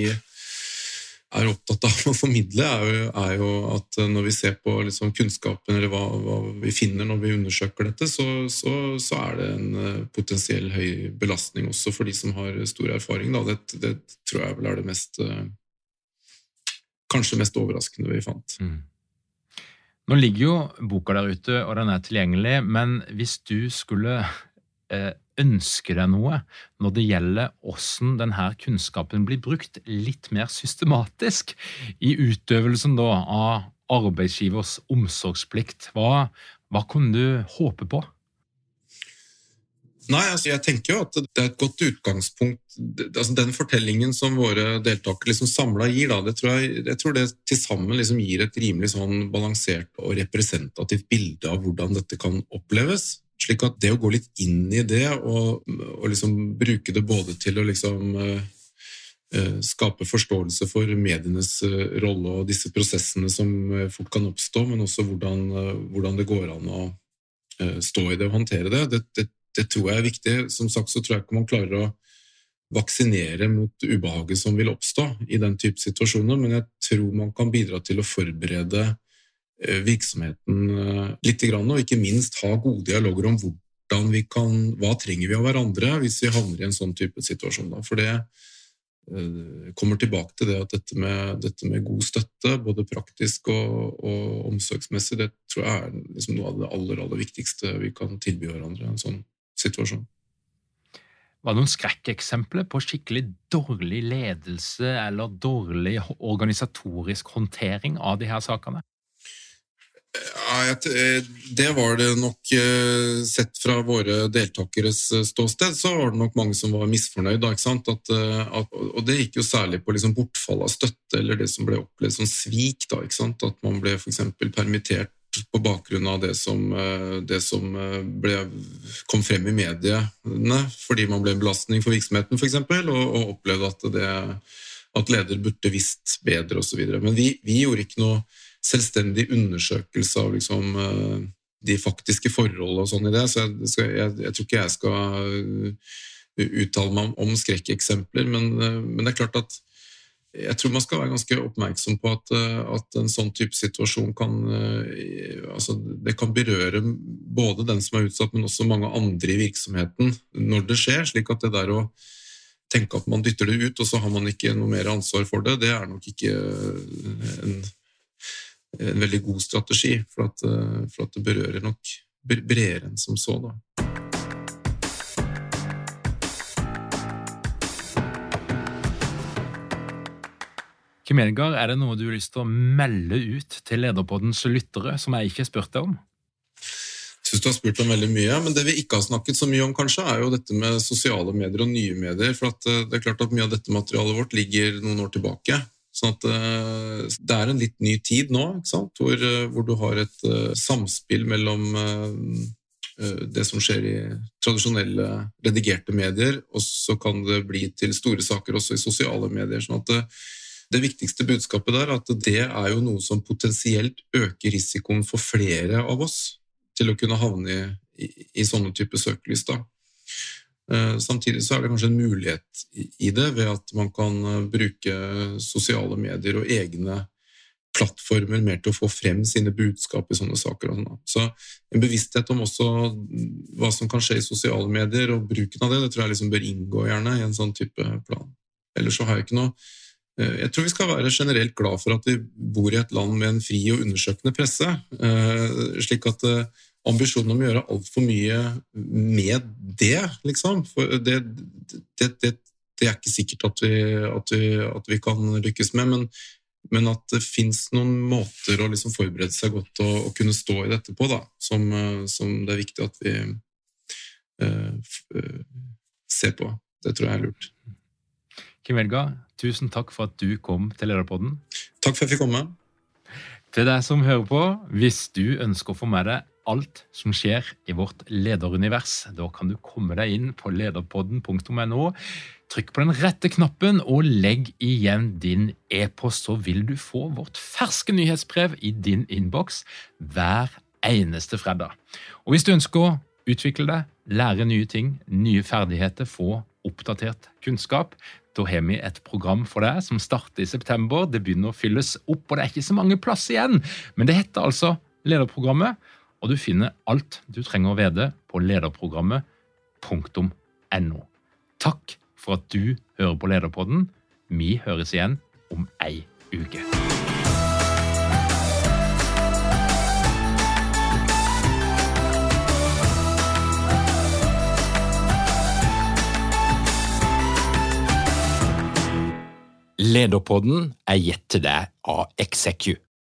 er opptatt av å formidle, er jo, er jo at når vi ser på liksom kunnskapen, eller hva, hva, vi finner når vi undersøker dette, så, så, så, er det en eh, potensiell høy belastning også for de som har stor erfaring. Det, det, tror jeg vel er det mest eh, Kanskje mest overraskende vi fant. Mm. Nå ligger jo boka der ute, og den er tilgjengelig, men hvis du skulle eh, ønsker deg noe når det gjelder hvordan denne kunnskapen blir brukt litt mer systematisk i utøvelsen da, av arbeidsgivers omsorgsplikt. Hva, hva kunne du håpe på? Nei, altså jeg tenker jo at det er et godt utgangspunkt. Altså den fortellingen som våre deltakere liksom samla gir, da, det tror jeg, jeg tror det til sammen liksom gir et rimelig sånn balansert og representativt bilde av hvordan dette kan oppleves. Slik at det å gå litt inn i det og, og liksom bruke det både til å liksom uh, skape forståelse for medienes uh, rolle og disse prosessene som fort kan oppstå, men også hvordan, hvordan det går an å stå i det og håndtere det. Det, det. det, tror jeg er viktig. Som sagt så tror jeg ikke man klarer å vaksinere mot ubehaget som vil oppstå i den type situasjoner, men jeg tror man kan bidra til å forberede Eh, virksomheten eh, litt, og ikke minst ha gode dialoger om hvordan vi kan, hva trenger vi av hverandre hvis vi havner i en sånn type situasjon. For det eh, kommer tilbake til det at dette med, dette med god støtte, både praktisk og, og, omsorgsmessig, det tror jeg er liksom noe av det aller, aller viktigste vi kan tilby hverandre i en sånn situasjon. Var det noen skrekkeksempler på skikkelig dårlig ledelse eller dårlig organisatorisk håndtering av de her sakene? Eh, det var det nok eh, Sett fra våre deltakeres eh, ståsted, så var det nok mange som var misfornøyd. Og det gikk jo særlig på liksom bortfall av støtte, eller det som ble opplevd som svik. Da, At man ble f.eks. permittert på bakgrunn av det som, det som ble, kom frem i mediene, fordi man ble en belastning for virksomheten f.eks., og, og opplevde at, det, at leder burde visst bedre osv. Men vi, vi gjorde ikke noe selvstendig undersøkelse av liksom, eh, de faktiske forholdene og sånn i det. Så jeg, skal, jeg, jeg, tror ikke jeg skal eh, uttale meg om skrekkeksempler, men, eh, men, det er klart at jeg tror man skal være ganske oppmerksom på at, at en sånn type situasjon kan altså Det kan berøre både den som er utsatt, men også mange andre i virksomheten når det skjer. slik at det der å tenke at man dytter det ut, og så har man ikke noe mer ansvar for det, det er nok ikke en en veldig god strategi, for at, eh, for at det berører nok bredere enn som så. da. Kim Edgar, er det noe du har lyst til å melde ut til Lederpoddens lyttere som jeg ikke har spurt deg om? Jeg syns du har spurt om veldig mye, men det vi ikke har snakket så mye om, kanskje, er jo dette med sosiale medier og nye medier. For eh, det er klart at mye av dette materialet vårt ligger noen år tilbake. Sånn at uh, Det er en litt ny tid nå, hvor, uh, hvor, du har et uh, samspill mellom det som skjer i tradisjonelle redigerte medier, og så kan det bli til store saker også i sosiale medier. sånn at det, det viktigste budskapet der er at det er jo noe som potensielt øker risikoen for flere av oss til å kunne havne i, i, i sånne typer søkelys. Eh, samtidig så er det kanskje en mulighet i det ved at man kan eh, bruke sosiale medier og egne plattformer mer til å få frem sine budskap i sånne saker. Sånn, så en bevissthet om også hva som kan skje i sosiale medier, og bruken av det, det tror jeg liksom bør inngå gjerne i en sånn type plan. Ellers så har jeg ikke noe eh, Jeg tror vi skal være generelt glad for at vi bor i et land med en fri og undersøkende presse, slik at ambisjonen om å gjøre altfor mye med det, liksom. For det, det, det, det, er ikke sikkert at vi, at, vi, at vi, kan lykkes med, men men at det fins noen måter å liksom forberede seg godt og, og, kunne stå i dette på, da, som, som det er viktig at vi uh, ser på. Det tror jeg er lurt. Kim Velga, tusen takk for at du kom til Lederpodden. Takk for at jeg fikk komme. Til deg som hører på, hvis du ønsker å få med deg alt som skjer i vårt lederunivers, da kan du komme deg inn på lederpodden.no. Trykk på den rette knappen og legg igjen din e-post, så vil du få vårt ferske nyhetsbrev i din innboks hver eneste fredag. Og hvis du ønsker å utvikle deg, lære nye ting, nye ferdigheter, få oppdatert kunnskap, da har vi et program for deg som starter i september. Det begynner å fylles opp, og det er ikke så mange plass igjen. Men det heter altså Lederprogrammet, og du finner alt du trenger å vite på lederprogrammet.no. Takk for at du hører på Lederpodden. Vi høres igjen om ei uke. Lederpodden er gitt til deg av Execu.